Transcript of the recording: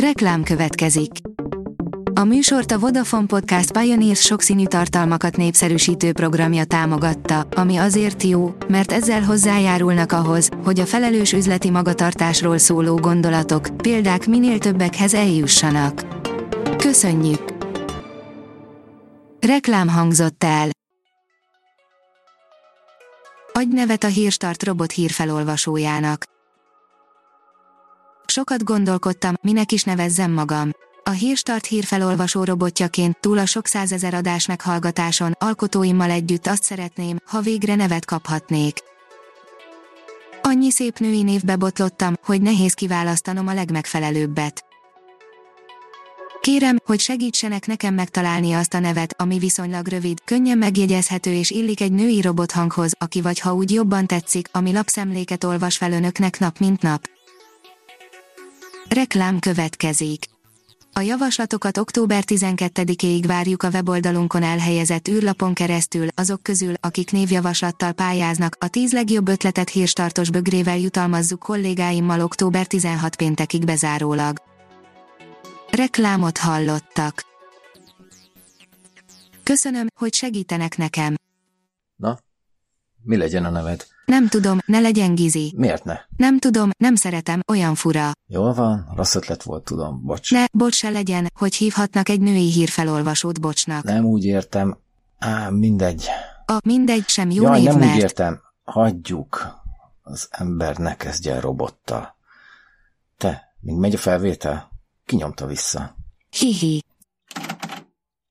Reklám következik. A műsort a Vodafone Podcast Pioneers sokszínű tartalmakat népszerűsítő programja támogatta, ami azért jó, mert ezzel hozzájárulnak ahhoz, hogy a felelős üzleti magatartásról szóló gondolatok, példák minél többekhez eljussanak. Köszönjük! Reklám hangzott el. Adj nevet a Hírstart robot hírfelolvasójának. Sokat gondolkodtam, minek is nevezzem magam. A Hírstart hírfelolvasó robotjaként túl a sok százezer adás meghallgatáson, alkotóimmal együtt azt szeretném, ha végre nevet kaphatnék. Annyi szép női névbe botlottam, hogy nehéz kiválasztanom a legmegfelelőbbet. Kérem, hogy segítsenek nekem megtalálni azt a nevet, ami viszonylag rövid, könnyen megjegyezhető és illik egy női robothanghoz, aki vagy ha úgy jobban tetszik, ami lapszemléket olvas fel önöknek nap mint nap. Reklám következik. A javaslatokat október 12-ig várjuk a weboldalunkon elhelyezett űrlapon keresztül, azok közül, akik névjavaslattal pályáznak, a 10 legjobb ötletet hírstartos bögrével jutalmazzuk kollégáimmal október 16 péntekig bezárólag. Reklámot hallottak. Köszönöm, hogy segítenek nekem. Na, mi legyen a neved? Nem tudom, ne legyen Gizi. Miért ne? Nem tudom, nem szeretem, olyan fura. Jól van, rossz ötlet volt, tudom, bocs. Ne, bocs se legyen, hogy hívhatnak egy női hírfelolvasót bocsnak. Nem úgy értem. Á, mindegy. A mindegy sem jó Jaj, név, nem mert... úgy értem. Hagyjuk. Az ember ne kezdje el robottal. Te, még megy a felvétel? Kinyomta vissza. Hihi.